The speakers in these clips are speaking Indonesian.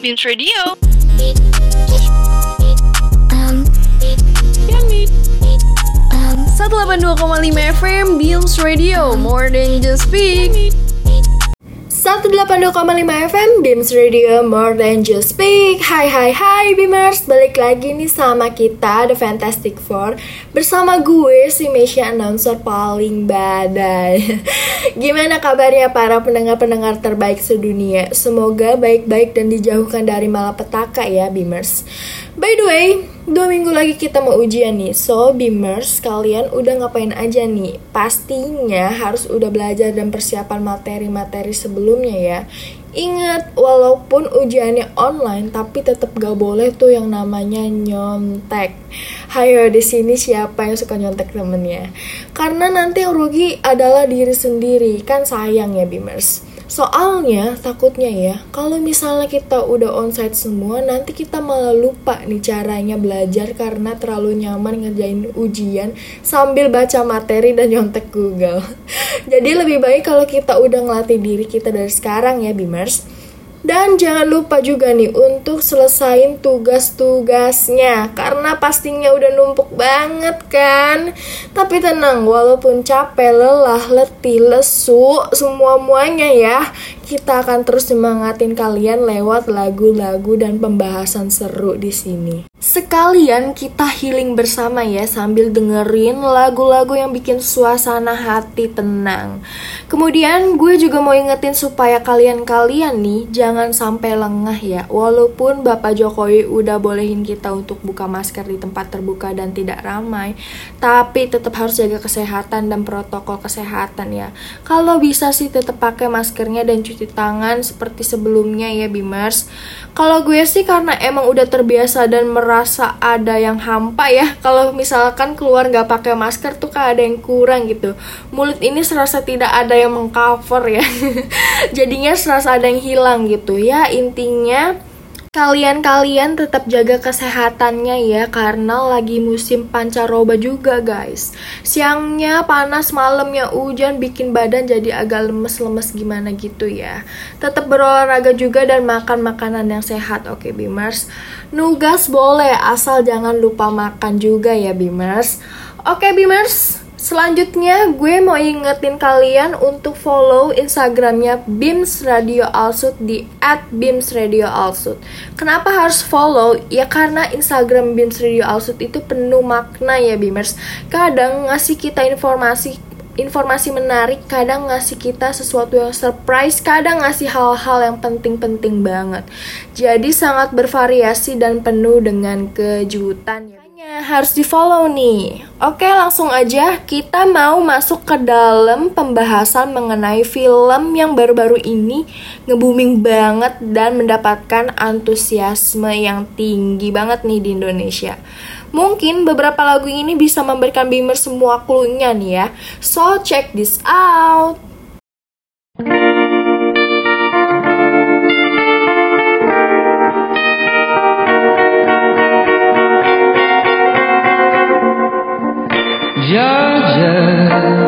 Beams Radio. Um, um, 182,5 FM Beams Radio More than just speak 182,5 FM Beams Radio More than just speak. Hai hai hai Beamers Balik lagi nih sama kita The Fantastic Four. Bersama gue si Mesia announcer paling badai. Gimana kabarnya para pendengar-pendengar terbaik sedunia? Semoga baik-baik dan dijauhkan dari malapetaka ya Beamers By the way, dua minggu lagi kita mau ujian nih So Beamers, kalian udah ngapain aja nih? Pastinya harus udah belajar dan persiapan materi-materi sebelumnya ya Ingat, walaupun ujiannya online, tapi tetap gak boleh tuh yang namanya nyontek. Hayo di sini siapa yang suka nyontek temennya? Karena nanti yang rugi adalah diri sendiri, kan sayang ya Beamers. Soalnya takutnya ya, kalau misalnya kita udah onsite semua, nanti kita malah lupa nih caranya belajar karena terlalu nyaman ngerjain ujian sambil baca materi dan nyontek Google. Jadi lebih baik kalau kita udah ngelatih diri kita dari sekarang ya, Bimers. Dan jangan lupa juga nih untuk selesain tugas-tugasnya karena pastinya udah numpuk banget kan. Tapi tenang, walaupun capek, lelah, letih, lesu, semua-muanya ya, kita akan terus semangatin kalian lewat lagu-lagu dan pembahasan seru di sini. Sekalian kita healing bersama ya sambil dengerin lagu-lagu yang bikin suasana hati tenang. Kemudian gue juga mau ingetin supaya kalian-kalian nih jangan sampai lengah ya. Walaupun Bapak Jokowi udah bolehin kita untuk buka masker di tempat terbuka dan tidak ramai, tapi tetap harus jaga kesehatan dan protokol kesehatan ya. Kalau bisa sih tetap pakai maskernya dan cuci tangan seperti sebelumnya ya Bimers. Kalau gue sih karena emang udah terbiasa dan merasa ada yang hampa ya. Kalau misalkan keluar nggak pakai masker tuh kayak ada yang kurang gitu. Mulut ini serasa tidak ada yang mengcover ya. Jadinya serasa ada yang hilang gitu ya. Intinya Kalian-kalian tetap jaga kesehatannya ya karena lagi musim pancaroba juga guys. Siangnya panas, malamnya hujan bikin badan jadi agak lemes-lemes gimana gitu ya. Tetap berolahraga juga dan makan makanan yang sehat oke okay, Bimers. Nugas boleh asal jangan lupa makan juga ya Bimers. Oke okay, Bimers, Selanjutnya gue mau ingetin kalian untuk follow Instagramnya Bims Radio Alsut di @bimsradioalsut. Kenapa harus follow? Ya karena Instagram Bims Radio Alsut itu penuh makna ya Bimers. Kadang ngasih kita informasi informasi menarik, kadang ngasih kita sesuatu yang surprise, kadang ngasih hal-hal yang penting-penting banget. Jadi sangat bervariasi dan penuh dengan kejutan ya harus di follow nih. Oke langsung aja kita mau masuk ke dalam pembahasan mengenai film yang baru-baru ini nge-booming banget dan mendapatkan antusiasme yang tinggi banget nih di Indonesia. Mungkin beberapa lagu ini bisa memberikan Beamer semua clue-nya nih ya. So check this out. 家人。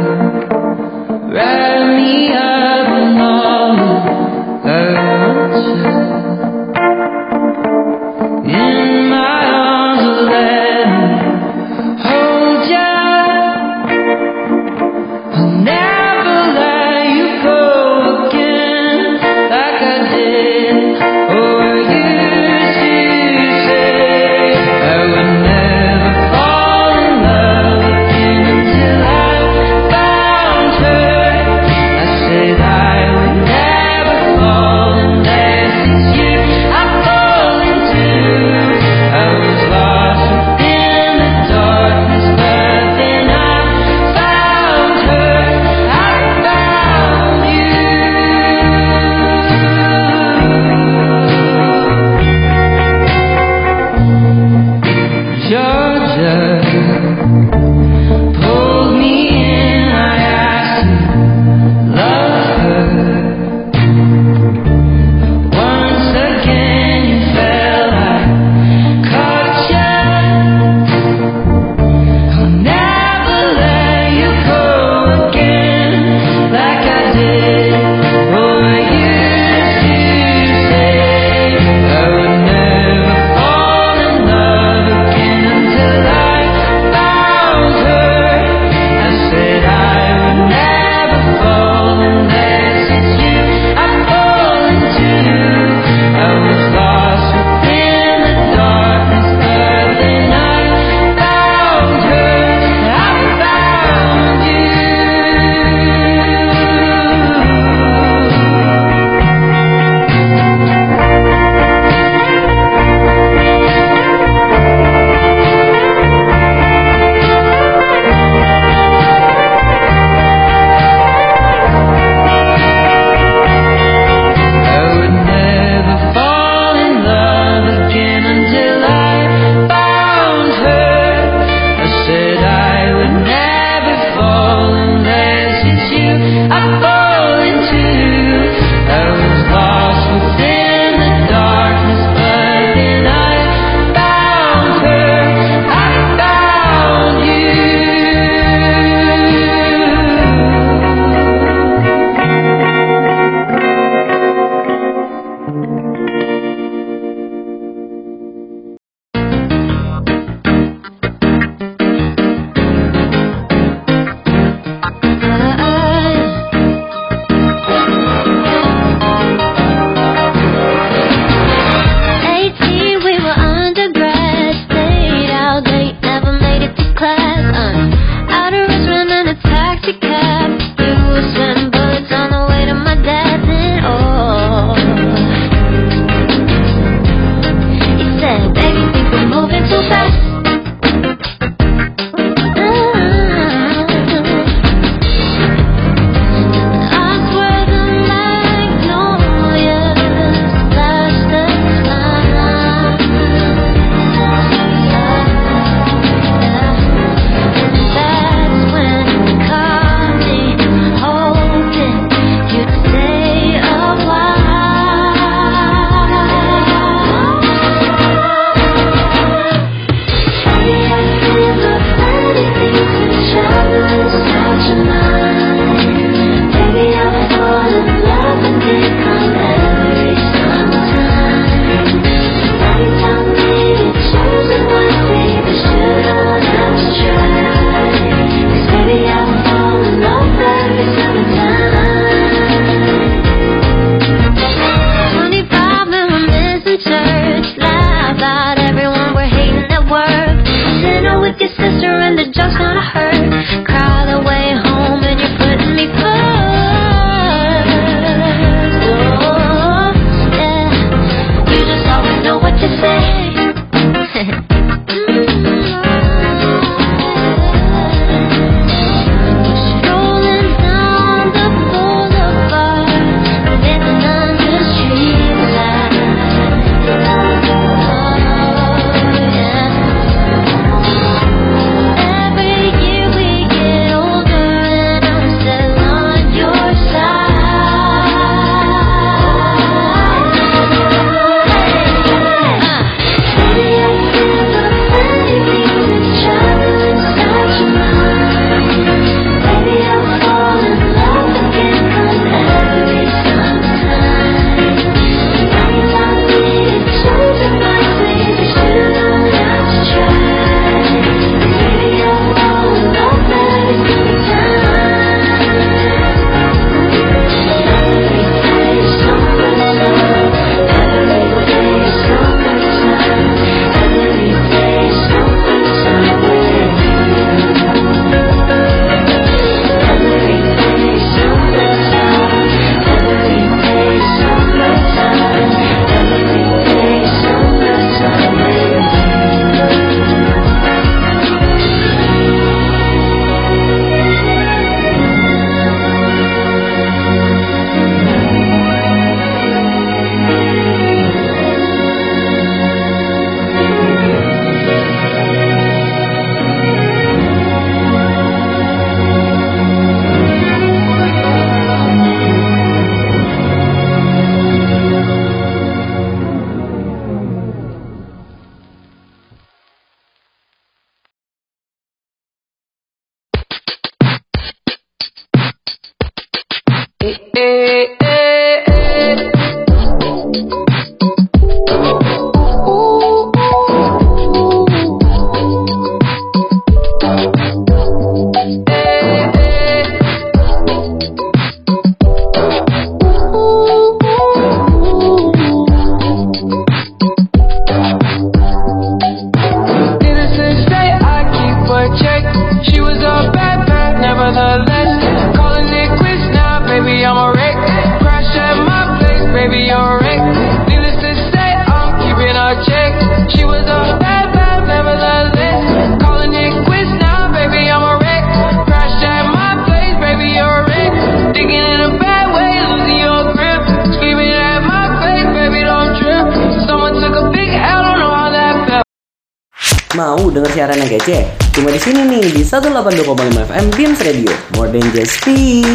182,5 FM Beams Radio. More than just speak.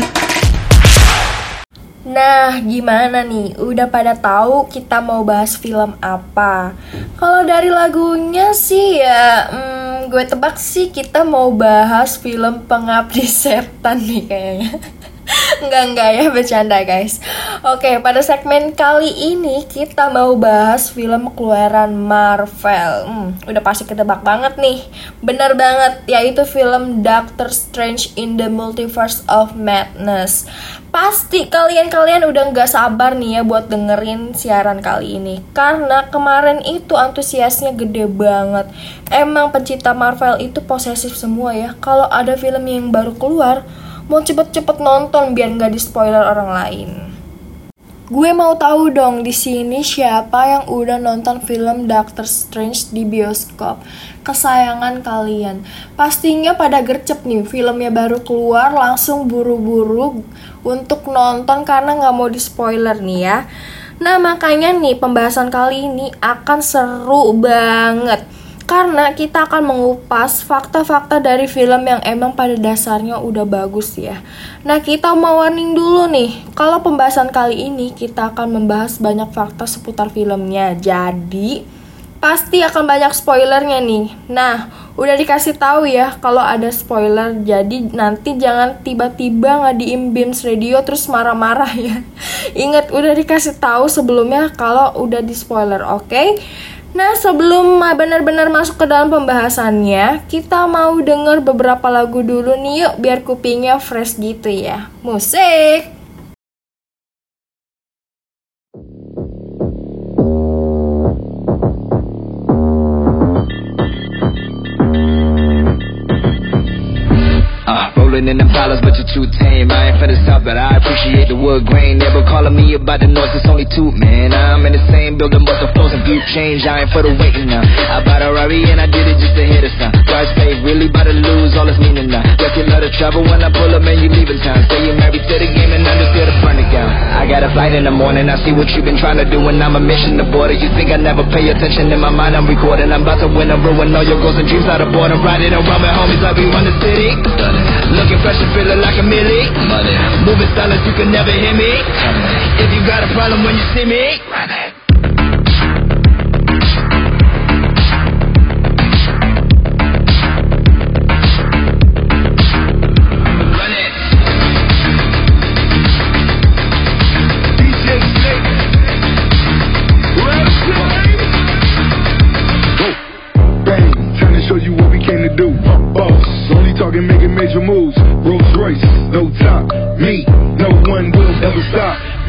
Nah, gimana nih? Udah pada tahu kita mau bahas film apa? Kalau dari lagunya sih ya, hmm, gue tebak sih kita mau bahas film Pengabdi Setan nih kayaknya. Enggak, enggak ya, bercanda guys. Oke, pada segmen kali ini kita mau bahas film keluaran Marvel. Hmm, Udah pasti ketebak banget nih. Bener banget, yaitu film Doctor Strange in the Multiverse of Madness. Pasti kalian-kalian udah nggak sabar nih ya buat dengerin siaran kali ini. Karena kemarin itu antusiasnya gede banget. Emang pencipta Marvel itu posesif semua ya. Kalau ada film yang baru keluar mau cepet-cepet nonton biar nggak di spoiler orang lain. Gue mau tahu dong di sini siapa yang udah nonton film Doctor Strange di bioskop kesayangan kalian. Pastinya pada gercep nih filmnya baru keluar langsung buru-buru untuk nonton karena nggak mau di spoiler nih ya. Nah makanya nih pembahasan kali ini akan seru banget karena kita akan mengupas fakta-fakta dari film yang emang pada dasarnya udah bagus ya. Nah, kita mau warning dulu nih. Kalau pembahasan kali ini kita akan membahas banyak fakta seputar filmnya. Jadi, pasti akan banyak spoilernya nih. Nah, udah dikasih tahu ya kalau ada spoiler. Jadi nanti jangan tiba-tiba ngadiin Beams Radio terus marah-marah ya. Ingat udah dikasih tahu sebelumnya kalau udah di spoiler, oke? Okay? Nah, sebelum benar-benar masuk ke dalam pembahasannya, kita mau denger beberapa lagu dulu nih yuk biar kupingnya fresh gitu ya. Musik! Rolling in the palace, but you're too tame. I ain't for the south, but I appreciate the wood grain. Never calling me about the noise, it's only two, man. I'm in the same building, but the flows and view change. I ain't for the waiting now. I bought a Rari and I did it just to hit a sound. Price paid, really about to lose all its meaning now. Reckon love to travel when I pull up and you leaving town. Say you're married to the game and I'm just here to burn down. I got a flight in the morning, I see what you've been trying to do, and I'm a mission to border. You think I never pay attention in my mind? I'm recording. I'm about to win and ruin all your goals and dreams out of boredom. Riding around with homies like we run the city. Looking fresh and feeling like a millie. Money. Moving silence, you can never hear me. If you got a problem when you see me,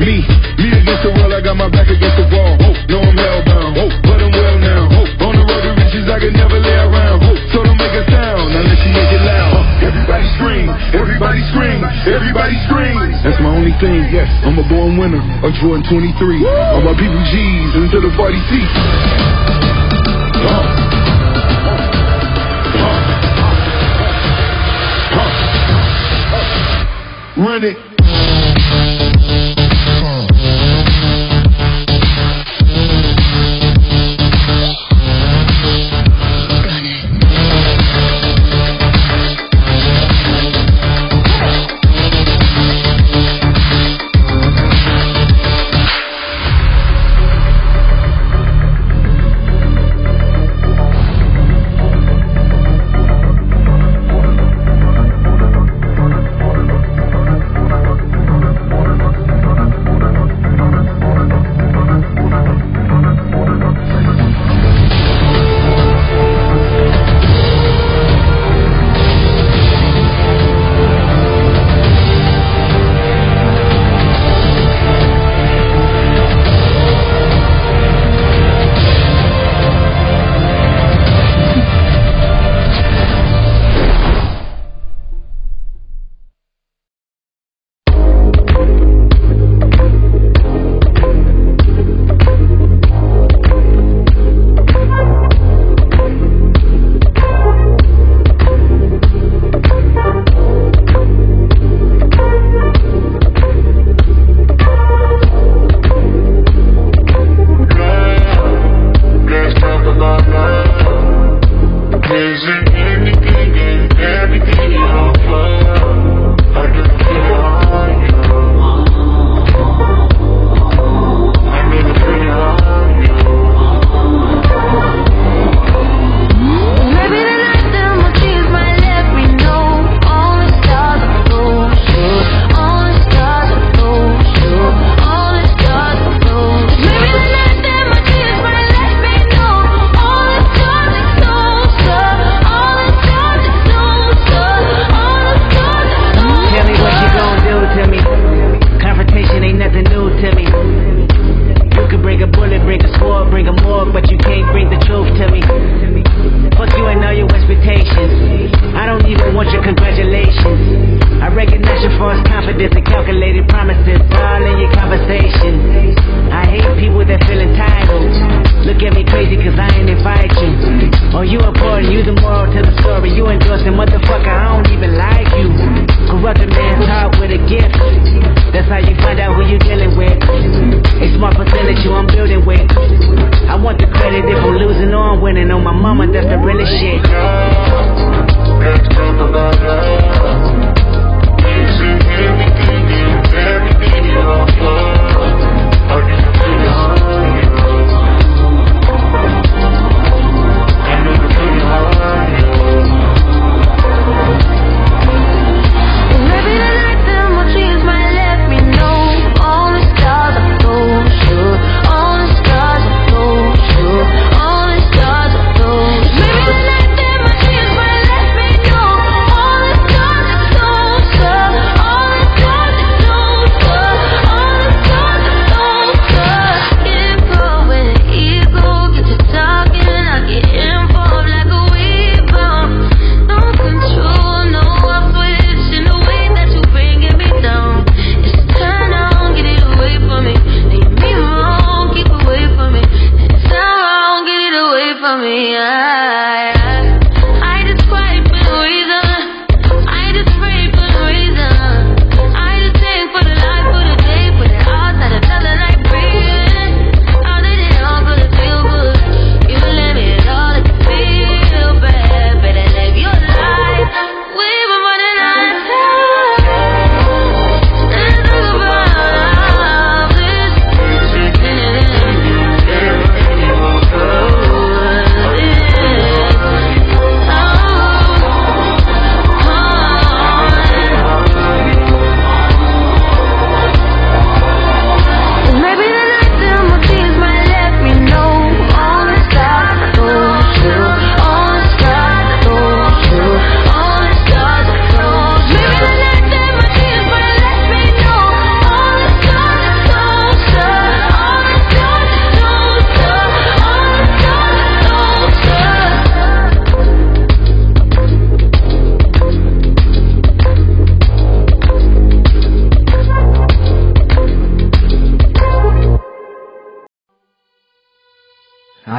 me, me against the wall, I got my back against the wall. Oh, no, I'm hellbound, oh, but I'm well now. Oh, on the road to riches, I can never lay around. Oh, so don't make a sound unless you make it loud. Everybody scream, everybody scream, everybody scream. That's my only thing, yes. I'm a born winner, a Jordan 23. Woo! All my people G's into the party seat. Oh. Run it.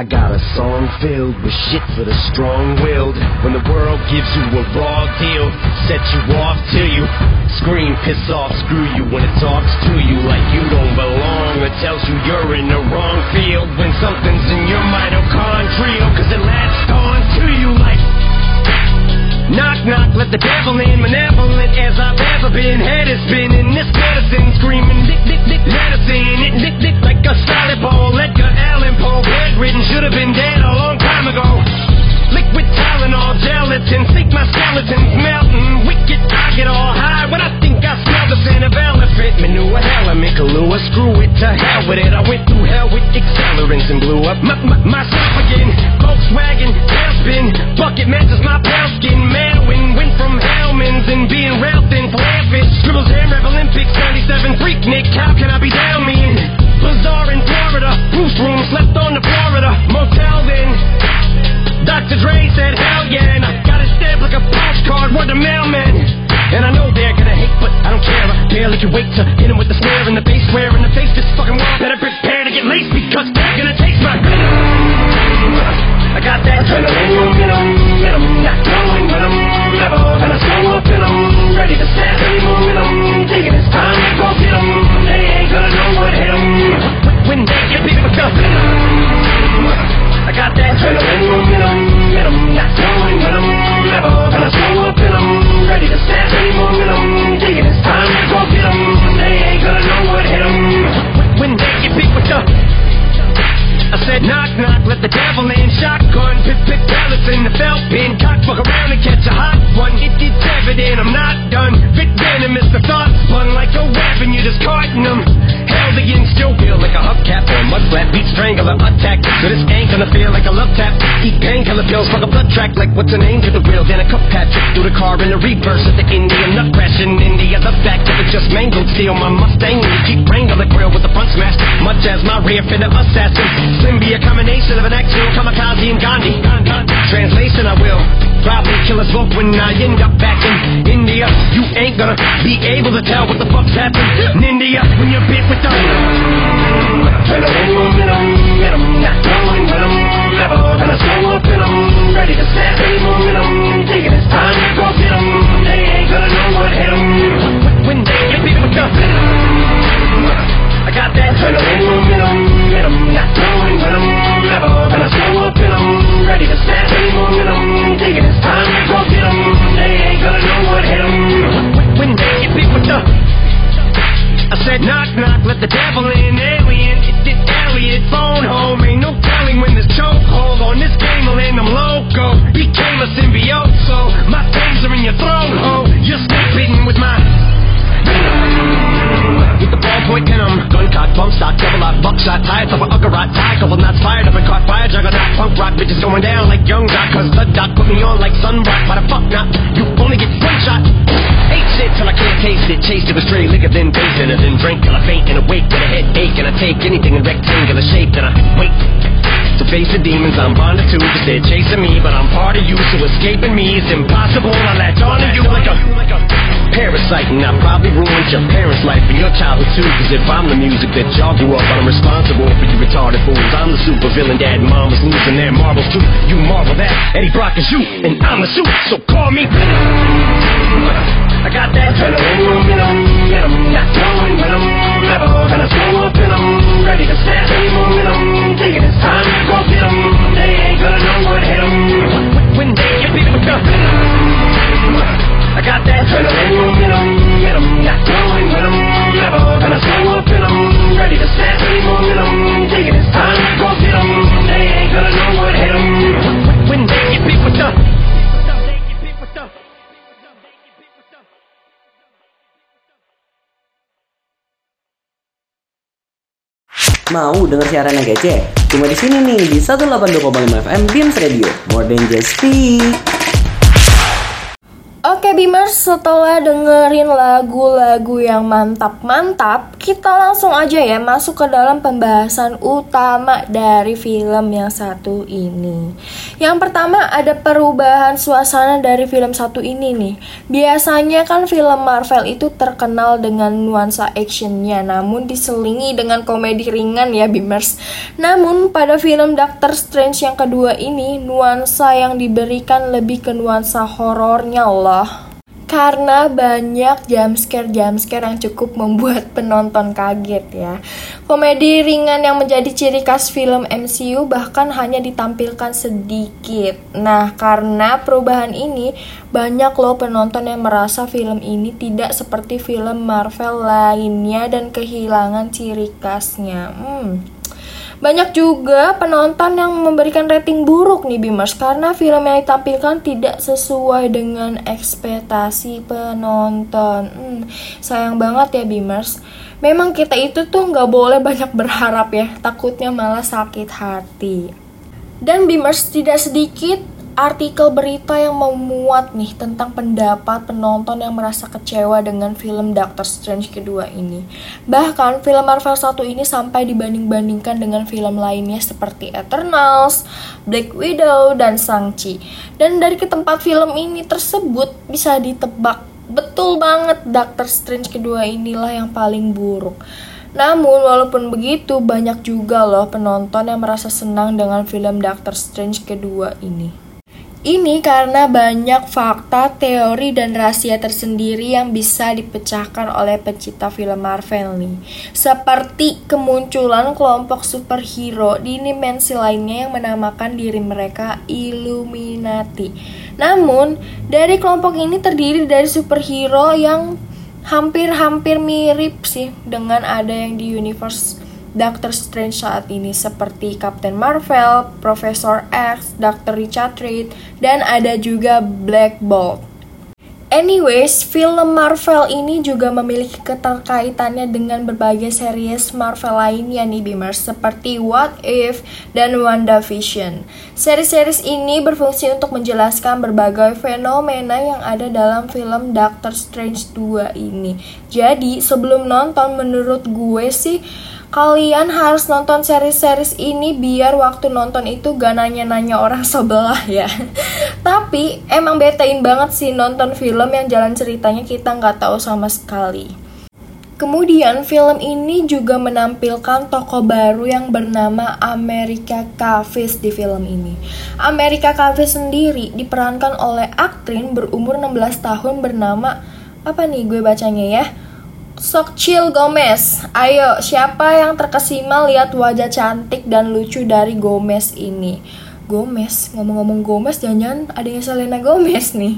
I got a song filled with shit for the strong-willed. When the world gives you a raw deal, set you off till you scream, piss off, screw you when it talks to you like you don't belong or tells you you're in the wrong field when something's in your mitochondrial cause it Knock, knock, let the devil in, malevolent as I've ever been. Head is spinning, this medicine screaming, dick, dick, dick, medicine. It dick, dick, like a salad bowl. Edgar Allan Poe, bedridden, should have been dead a long time ago. Liquid Tylenol, gelatin, sink my skeletons melting. Wicked, I get all high when I think I smell the scent of elephant manure. Element Kahlua, screw it to hell with it. I went through hell with accelerants and blew up my, my, myself again. Volkswagen, tailspin, bucket matches my pale skin. Manwin, went from Hellman's and being railed thin, laughing. Scribbles and Rev Olympics, 97 freak Nick. How can I be down me? Bazaar in Florida, Bruce room, slept on the Florida motel then. Dr. Dre said, hell yeah, and I got it stamped like a postcard, word the mailman. And I know they're gonna hate, but I don't care. I barely can wait to hit 'em with the snare and the bass square in the face. This fucking world better prepare to get laced because they're gonna taste my venom. I got that adrenaline momentum, momentum, not going with 'em, never. And I slow up in ready to snap any momentum. Thinking it's time go get 'em. They ain't gonna know what hit 'em. When they get big with the venom. I got that adrenaline momentum, momentum, not going with 'em, never. I slow up in 'em, ready to snap any momentum. Thinking it's time to go get 'em. They ain't gonna know what hit 'em. When they get big with the I said knock knock, let the devil in. Shotgun, pick pick pellets in the felt bin. So this ain't gonna feel like a love tap. Eat painkiller pills, fuck a blood track like what's a name to the wheel. Then a cup patch through the car in the reverse at the Indian nut crash in India. The fact that it just mangled steel my Mustang. You keep wrangle the grill with the front smashed. Much as my rear of assassin. Slim be a combination of an actual kamikaze and Gandhi. Translation, I will probably kill us both when I end up back in India. You ain't gonna be able to tell what the fuck's happened in India when you're bit with the ready to set snap any momentum. Taking his time, gon' get him. They ain't gonna know what hit him. When they get beat with the venom. I got that adrenaline momentum. Hit him, not slowing with him. Never gonna slow up in him. Ready to set snap any momentum. Taking his time, gon' get him. They ain't gonna know what hit him. When they get beat with the... I said knock knock, let the devil in, alien, it did alien, phone home, ain't no telling when this chokehold on this game will end, I'm low go. Became a symbiote, so my taser in your throat. Oh, you're snake bitten with my. With the ballpoint in them, gun cock, pump stock, double out, buckshot, tired of a uggerot, tie, couple knots fired up and caught fire, juggernaut, punk rock, bitches going down like young doc, cause the doc put me on like sun rock, why the fuck not? You only get one shot. Ate shit till I can't taste it, chased it with stray liquor, then bathed in it, then drank till I faint and awake with a headache, and I take anything in rectangular shape, then I wait. To face the demons I'm bonded to, cause they're chasing me, but I'm part of you, so escaping me is impossible. I latch on to you like a parasite, and I probably ruined your parents' life and your childhood too. Cause if I'm the music that y'all grew up on, I'm responsible for you retarded fools. I'm the super villain, dad and mom was losing their marbles too. You marvel that Eddie Brock is you, and I'm the suit, so call me. I got that adrenaline momentum, momentum, not going when I'm gonna slow up and I'm ready to snap any momentum. It's time go. They ain't gonna know what. When they get beat I got that Mau denger siaran yang kece? Cuma di sini nih di 182,5 FM Beams Radio. More than just speak. Oke Beamers, setelah dengerin lagu-lagu yang mantap-mantap, kita langsung aja ya masuk ke dalam pembahasan utama dari film yang satu ini. Yang pertama ada perubahan suasana dari film satu ini nih. Biasanya kan film Marvel itu terkenal dengan nuansa actionnya, namun diselingi dengan komedi ringan ya Beamers. Namun pada film Doctor Strange yang kedua ini, nuansa yang diberikan lebih ke nuansa horornya loh karena banyak jumpscare-jumpscare yang cukup membuat penonton kaget ya. Komedi ringan yang menjadi ciri khas film MCU bahkan hanya ditampilkan sedikit. Nah, karena perubahan ini, banyak loh penonton yang merasa film ini tidak seperti film Marvel lainnya dan kehilangan ciri khasnya. Hmm. Banyak juga penonton yang memberikan rating buruk nih Bimers karena film yang ditampilkan tidak sesuai dengan ekspektasi penonton. Hmm, sayang banget ya Bimers. Memang kita itu tuh nggak boleh banyak berharap ya, takutnya malah sakit hati. Dan Bimers tidak sedikit artikel berita yang memuat nih tentang pendapat penonton yang merasa kecewa dengan film Doctor Strange kedua ini. Bahkan film Marvel 1 ini sampai dibanding-bandingkan dengan film lainnya seperti Eternals, Black Widow, dan Shang-Chi. Dan dari ketempat film ini tersebut bisa ditebak betul banget Doctor Strange kedua inilah yang paling buruk. Namun walaupun begitu banyak juga loh penonton yang merasa senang dengan film Doctor Strange kedua ini. Ini karena banyak fakta, teori, dan rahasia tersendiri yang bisa dipecahkan oleh pencipta film Marvel nih. Seperti kemunculan kelompok superhero di dimensi lainnya yang menamakan diri mereka Illuminati. Namun, dari kelompok ini terdiri dari superhero yang hampir-hampir mirip sih dengan ada yang di universe Doctor Strange saat ini seperti Captain Marvel, Professor X, Dr. Richard Reed, dan ada juga Black Bolt. Anyways, film Marvel ini juga memiliki keterkaitannya dengan berbagai series Marvel lainnya nih Bimers seperti What If dan WandaVision. Series-series ini berfungsi untuk menjelaskan berbagai fenomena yang ada dalam film Doctor Strange 2 ini. Jadi, sebelum nonton menurut gue sih kalian harus nonton series-series ini biar waktu nonton itu gak nanya-nanya orang sebelah ya. Tapi emang betein banget sih nonton film yang jalan ceritanya kita nggak tahu sama sekali. Kemudian film ini juga menampilkan tokoh baru yang bernama Amerika Chavez di film ini. Amerika Chavez sendiri diperankan oleh aktrin berumur 16 tahun bernama apa nih gue bacanya ya? Sokchil Gomez. Ayo, siapa yang terkesima lihat wajah cantik dan lucu dari Gomez ini? Gomez, ngomong-ngomong Gomez, jangan ada yang Selena Gomez nih.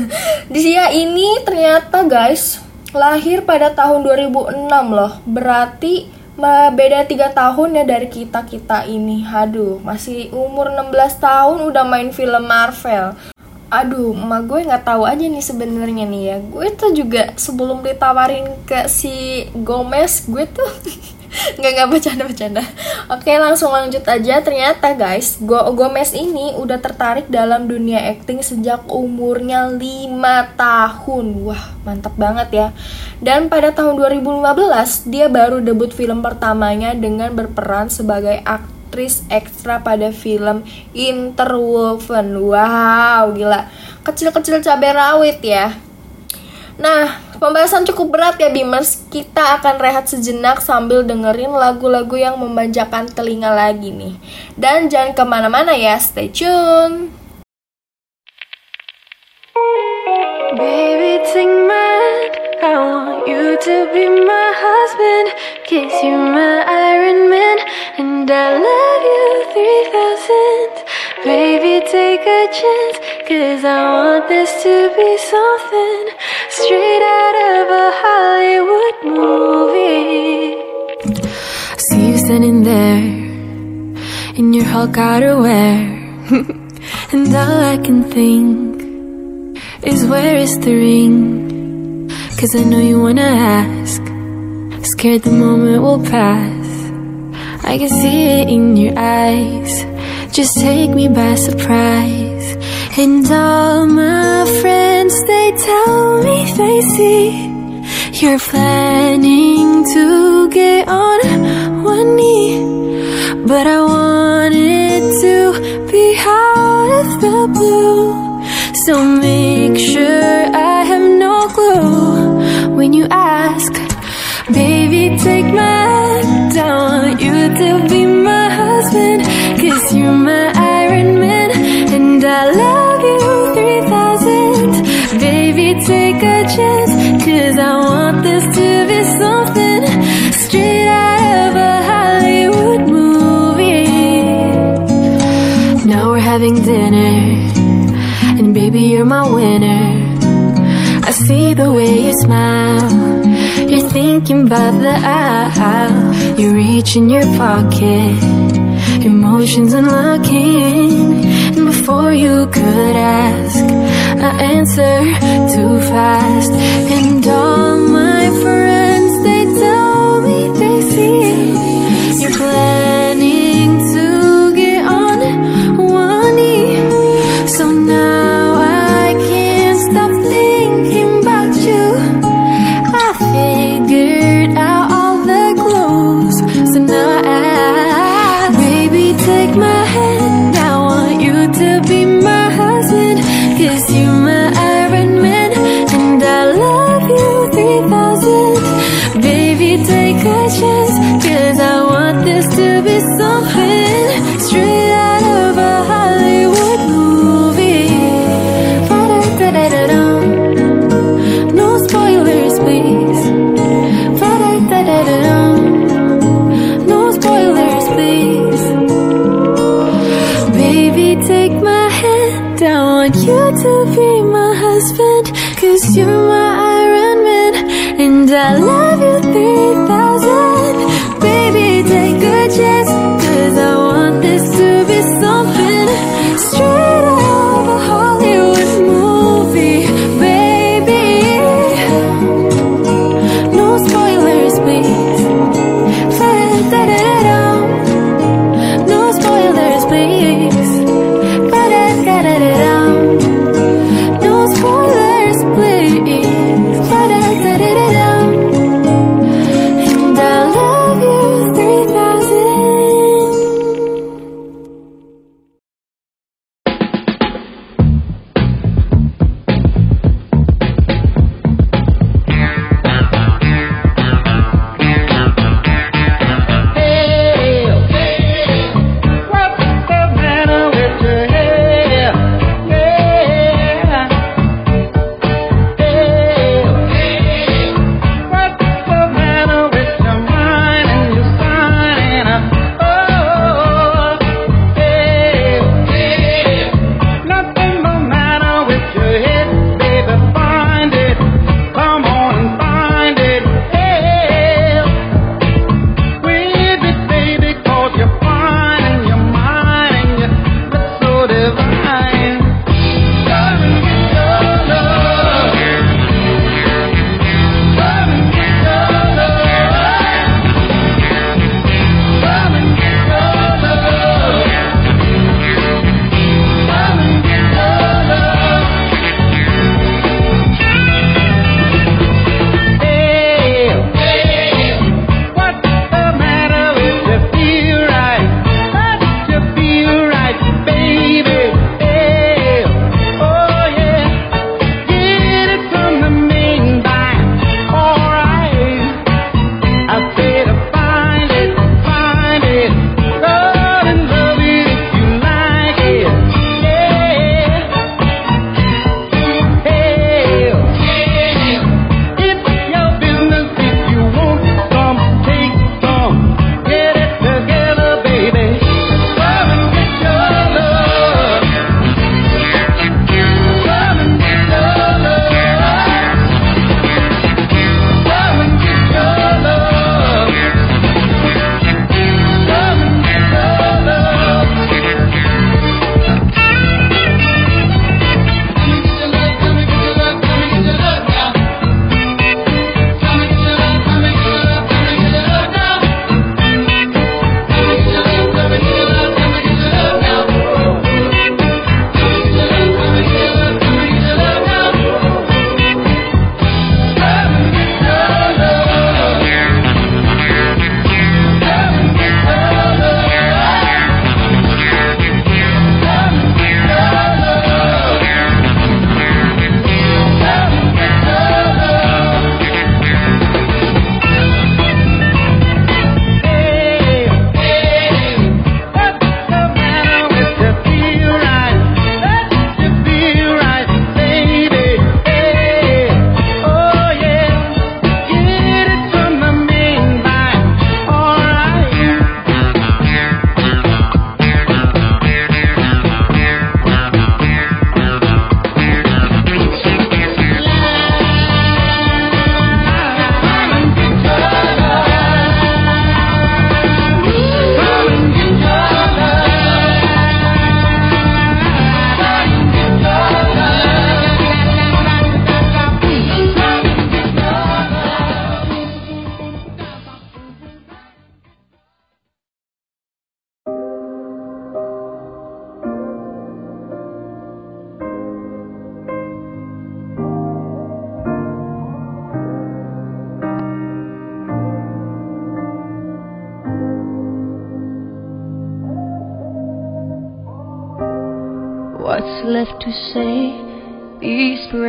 Dia ini ternyata guys lahir pada tahun 2006 loh. Berarti beda 3 tahun ya dari kita kita ini. Aduh, masih umur 16 tahun udah main film Marvel aduh emak gue nggak tahu aja nih sebenarnya nih ya. Gue tuh juga sebelum ditawarin ke si Gomez gue tuh Nggak, nggak bercanda-bercanda Oke langsung lanjut aja. Ternyata guys Go Gomez ini udah tertarik dalam dunia acting sejak umurnya 5 tahun. Wah mantap banget ya. Dan pada tahun 2015 Dia baru debut film pertamanya dengan berperan sebagai aktris ekstra pada film Interwoven Wow gila Kecil-kecil cabai rawit ya Nah, pembahasan cukup berat ya Bimers. Kita akan rehat sejenak sambil dengerin lagu-lagu yang memanjakan telinga lagi nih. Dan jangan ke mana-mana ya, stay tune. Baby, take my. I to be my husband. Kiss you, my Iron Man. And I love you 3000. Baby, take a chance. Cause I want this to be something straight out of a Hollywood movie. See you standing there in your Hulk outerwear. and all I can think is where is the ring? Cause I know you wanna ask. Scared the moment will pass. I can see it in your eyes. Just take me by surprise. And all my friends, they tell me they see you're planning to get on one knee. But I want it to be out of the blue. So make sure I when you ask. Baby, take my hand. Want you to be my husband. Cause you're my Iron Man. And I love you 3000. Baby, take a chance. Cause I want this to be something straight out of a Hollywood movie. Now we're having dinner. And baby, you're my winner. I see the way you smile. Thinking about the how You reach in your pocket. Emotions unlocking. And before you could ask, I answer too fast. And all my friends,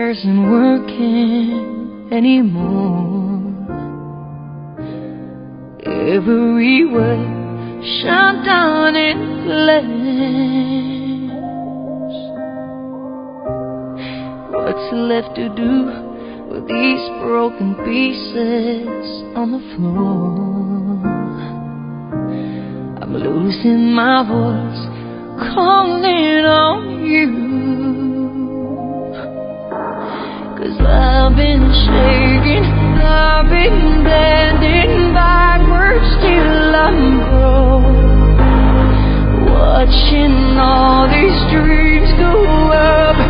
Ain't working anymore. Every word shut down in flames. What's left to do with these broken pieces on the floor? I'm losing my voice, calling on you. Cause I've been shaking, I've been bending backwards till I'm broke. Watching all these dreams go up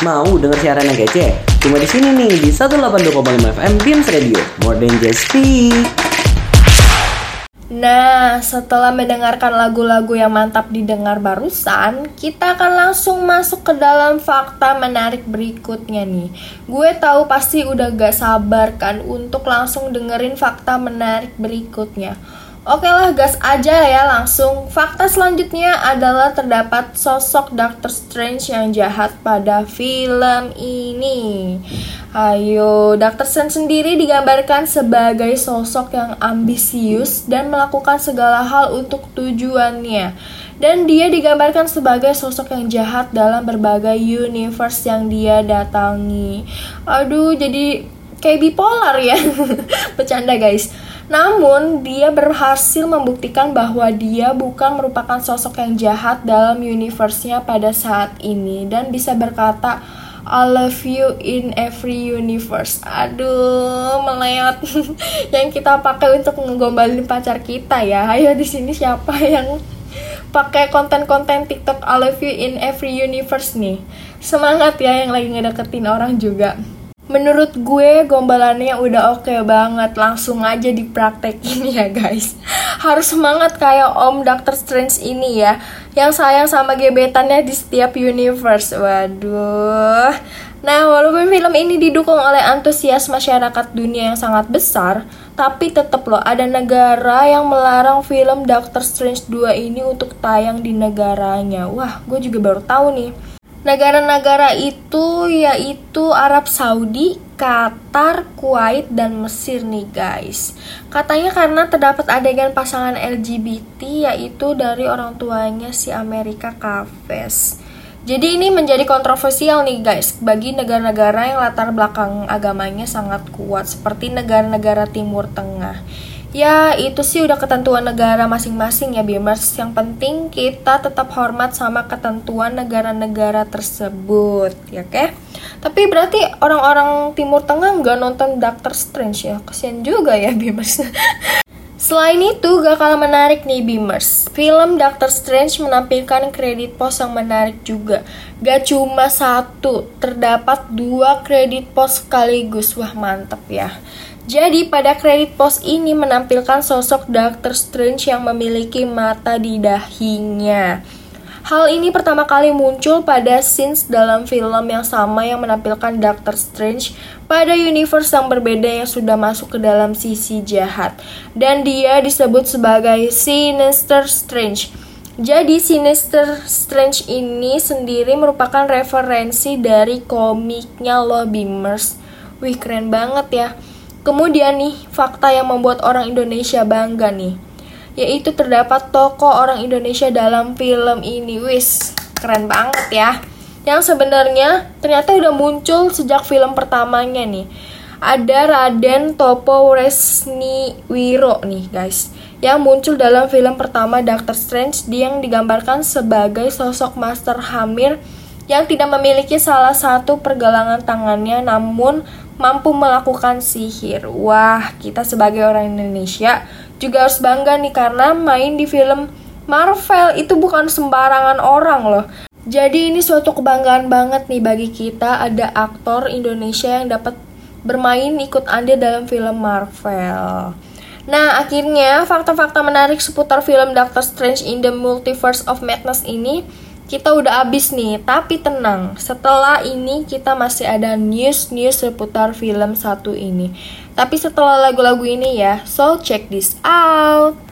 Mau denger siaran yang kece? Cuma di sini nih di 182,5 FM Beams Radio. More than just speak. Nah, setelah mendengarkan lagu-lagu yang mantap didengar barusan, kita akan langsung masuk ke dalam fakta menarik berikutnya nih. Gue tahu pasti udah gak sabar kan untuk langsung dengerin fakta menarik berikutnya. Oke lah, gas aja ya langsung. Fakta selanjutnya adalah terdapat sosok Doctor Strange yang jahat pada film ini. Ayo, Doctor Strange sendiri digambarkan sebagai sosok yang ambisius dan melakukan segala hal untuk tujuannya. Dan dia digambarkan sebagai sosok yang jahat dalam berbagai universe yang dia datangi. Aduh, jadi kayak bipolar ya. Bercanda guys. Namun, dia berhasil membuktikan bahwa dia bukan merupakan sosok yang jahat dalam universe-nya pada saat ini dan bisa berkata I love you in every universe. Aduh, meleot yang kita pakai untuk ngegombalin pacar kita ya. Ayo di sini siapa yang pakai konten-konten TikTok I love you in every universe nih. Semangat ya yang lagi ngedeketin orang juga. Menurut gue gombalannya udah oke banget. Langsung aja dipraktekin ya guys. Harus semangat kayak Om Doctor Strange ini ya. Yang sayang sama gebetannya di setiap universe. Waduh. Nah walaupun film ini didukung oleh antusias masyarakat dunia yang sangat besar Tapi tetap loh ada negara yang melarang film Doctor Strange 2 ini untuk tayang di negaranya. Wah gue juga baru tahu nih Negara-negara itu yaitu Arab Saudi, Qatar, Kuwait, dan Mesir nih guys. Katanya karena terdapat adegan pasangan LGBT yaitu dari orang tuanya si Amerika Kafes. Jadi ini menjadi kontroversial nih guys bagi negara-negara yang latar belakang agamanya sangat kuat seperti negara-negara Timur Tengah. Ya itu sih udah ketentuan negara masing-masing ya Bimers Yang penting kita tetap hormat sama ketentuan negara-negara tersebut ya oke Tapi berarti orang-orang Timur Tengah nggak nonton Doctor Strange ya Kasian juga ya Bimers Selain itu, gak kalah menarik nih Beamers. Film Doctor Strange menampilkan kredit pos yang menarik juga. Gak cuma satu, terdapat dua kredit pos sekaligus. Wah mantep ya. Jadi pada kredit pos ini menampilkan sosok Doctor Strange yang memiliki mata di dahinya. Hal ini pertama kali muncul pada scenes dalam film yang sama yang menampilkan Doctor Strange pada universe yang berbeda yang sudah masuk ke dalam sisi jahat. Dan dia disebut sebagai Sinister Strange. Jadi Sinister Strange ini sendiri merupakan referensi dari komiknya Lo Beamers. Wih keren banget ya. Kemudian nih, fakta yang membuat orang Indonesia bangga nih yaitu terdapat tokoh orang Indonesia dalam film ini. Wis, keren banget ya. Yang sebenarnya ternyata udah muncul sejak film pertamanya nih. Ada Raden Topo Resni Wiro nih guys yang muncul dalam film pertama Doctor Strange dia yang digambarkan sebagai sosok Master Hamir yang tidak memiliki salah satu pergelangan tangannya namun mampu melakukan sihir. Wah, kita sebagai orang Indonesia juga harus bangga nih karena main di film Marvel itu bukan sembarangan orang loh. Jadi ini suatu kebanggaan banget nih bagi kita ada aktor Indonesia yang dapat bermain ikut andil dalam film Marvel. Nah, akhirnya fakta-fakta menarik seputar film Doctor Strange in the Multiverse of Madness ini kita udah habis nih, tapi tenang. Setelah ini kita masih ada news-news seputar film satu ini. Tapi setelah lagu-lagu ini ya, so check this out.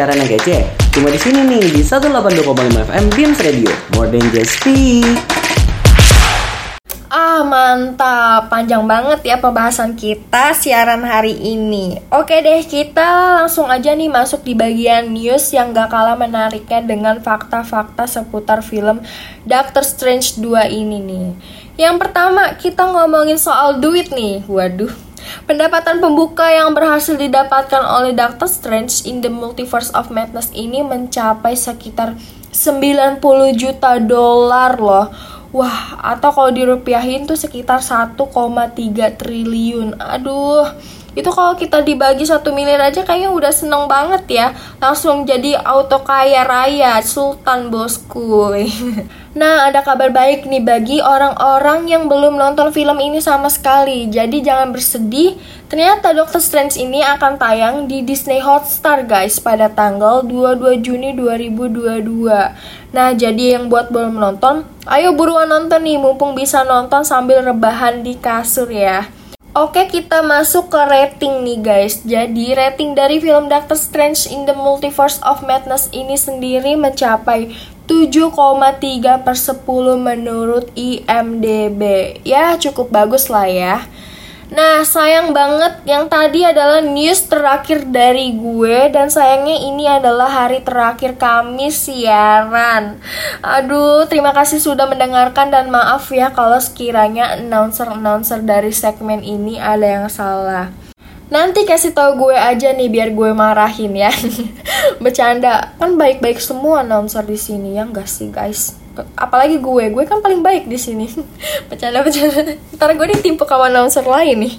Siaran yang kece? Cuma di sini nih di 182,5 FM Beams Radio. More than just speak. Ah mantap, panjang banget ya pembahasan kita siaran hari ini Oke deh, kita langsung aja nih masuk di bagian news yang gak kalah menariknya dengan fakta-fakta seputar film Doctor Strange 2 ini nih Yang pertama, kita ngomongin soal duit nih Waduh, Pendapatan pembuka yang berhasil didapatkan oleh Doctor Strange in the Multiverse of Madness ini mencapai sekitar 90 juta dolar loh. Wah, atau kalau dirupiahin tuh sekitar 1,3 triliun. Aduh, itu kalau kita dibagi satu miliar aja kayaknya udah seneng banget ya. Langsung jadi auto kaya raya, sultan bosku. Nah, ada kabar baik nih bagi orang-orang yang belum nonton film ini sama sekali. Jadi jangan bersedih. Ternyata Doctor Strange ini akan tayang di Disney Hotstar guys pada tanggal 22 Juni 2022. Nah, jadi yang buat belum nonton, ayo buruan nonton nih mumpung bisa nonton sambil rebahan di kasur ya. Oke, kita masuk ke rating nih guys. Jadi, rating dari film Doctor Strange in the Multiverse of Madness ini sendiri mencapai 7,3 per 10 menurut IMDB Ya cukup bagus lah ya Nah sayang banget yang tadi adalah news terakhir dari gue Dan sayangnya ini adalah hari terakhir kami siaran Aduh terima kasih sudah mendengarkan dan maaf ya kalau sekiranya announcer-announcer dari segmen ini ada yang salah Nanti kasih tau gue aja nih biar gue marahin ya. Bercanda, kan baik-baik semua announcer di sini ya enggak sih guys? Apalagi gue, gue kan paling baik di sini. Bercanda-bercanda. Ntar gue ditimpu sama announcer lain nih.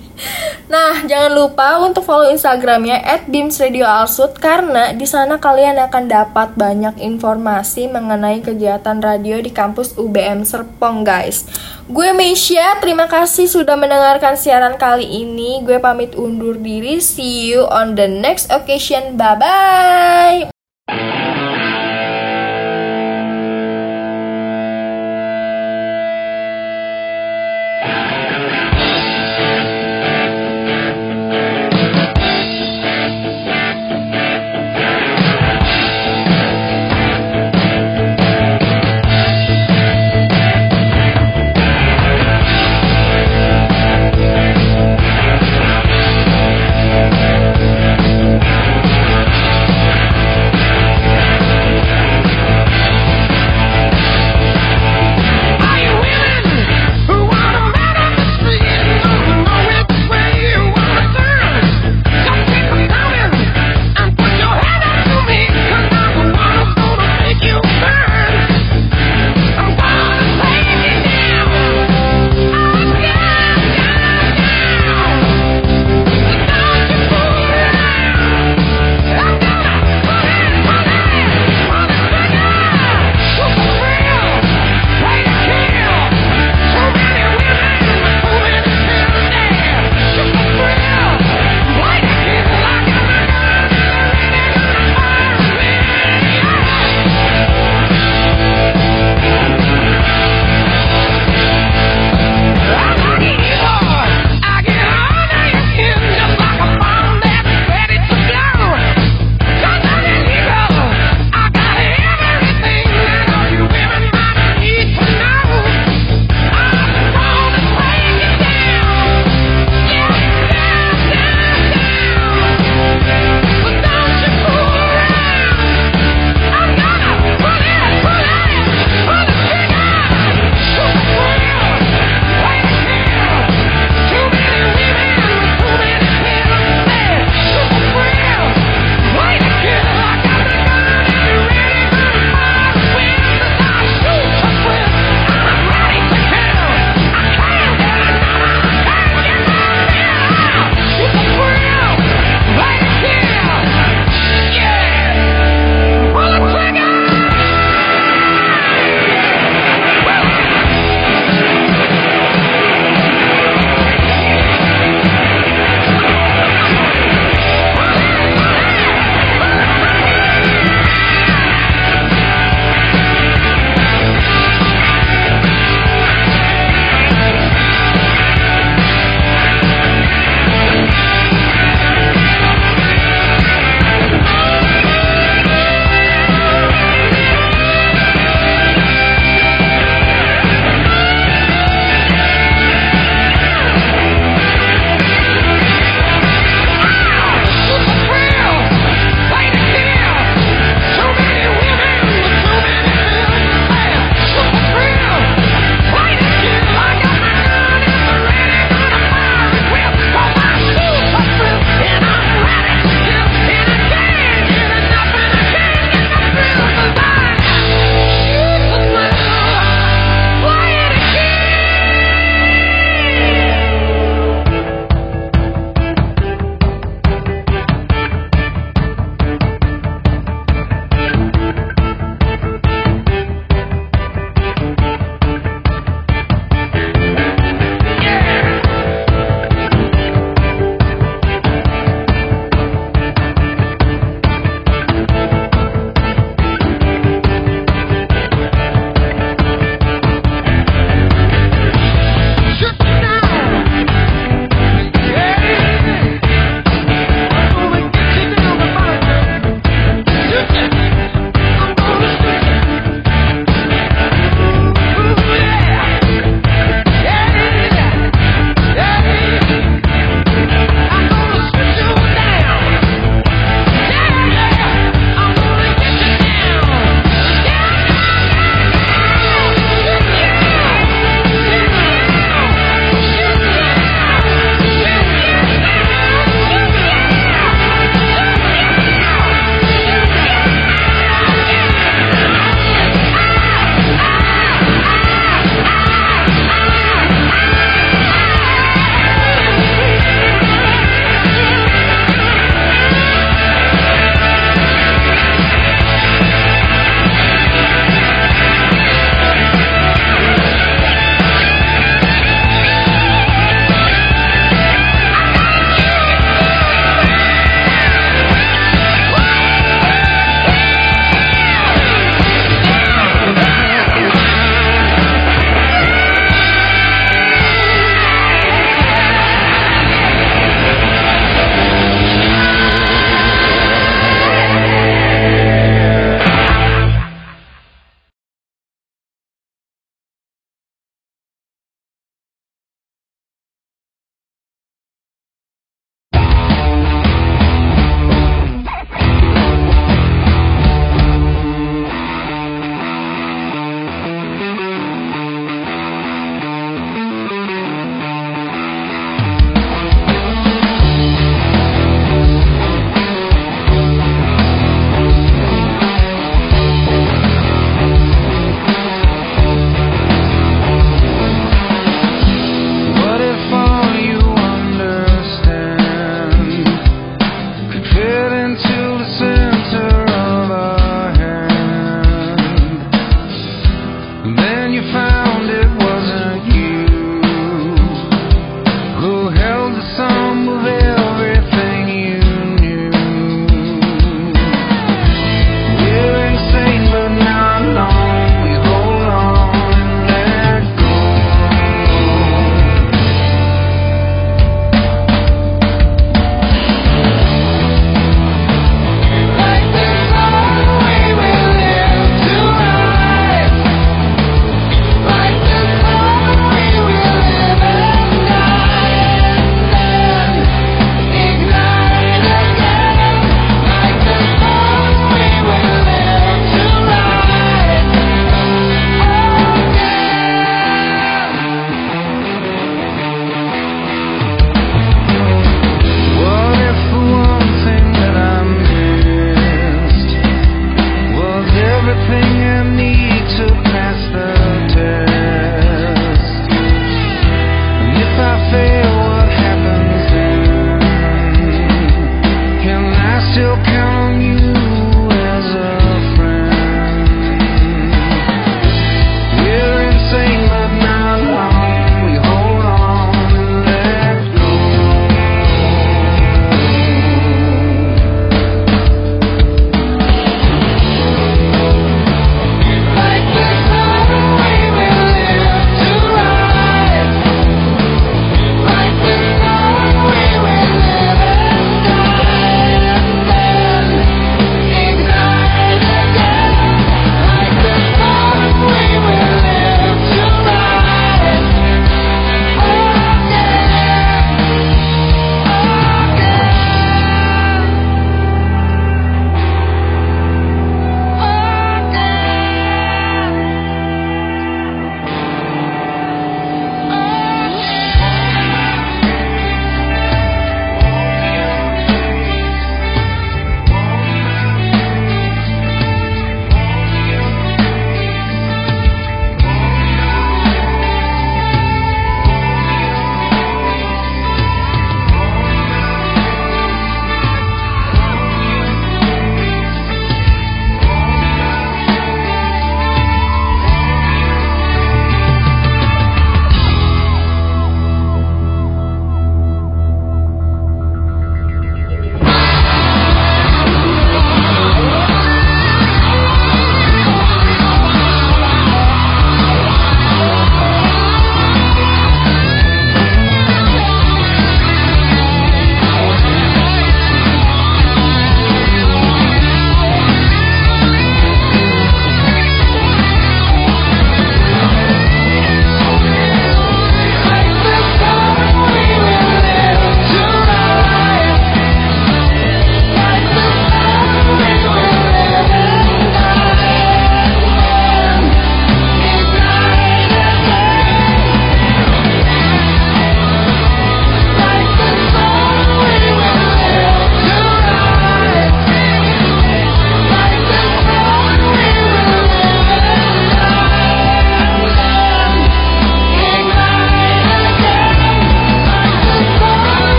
Nah, jangan lupa untuk follow Instagramnya @bimsradioalsut karena di sana kalian akan dapat banyak informasi mengenai kegiatan radio di kampus UBM Serpong, guys. Gue Meisha, terima kasih sudah mendengarkan siaran kali ini. Gue pamit undur diri. See you on the next occasion. Bye bye.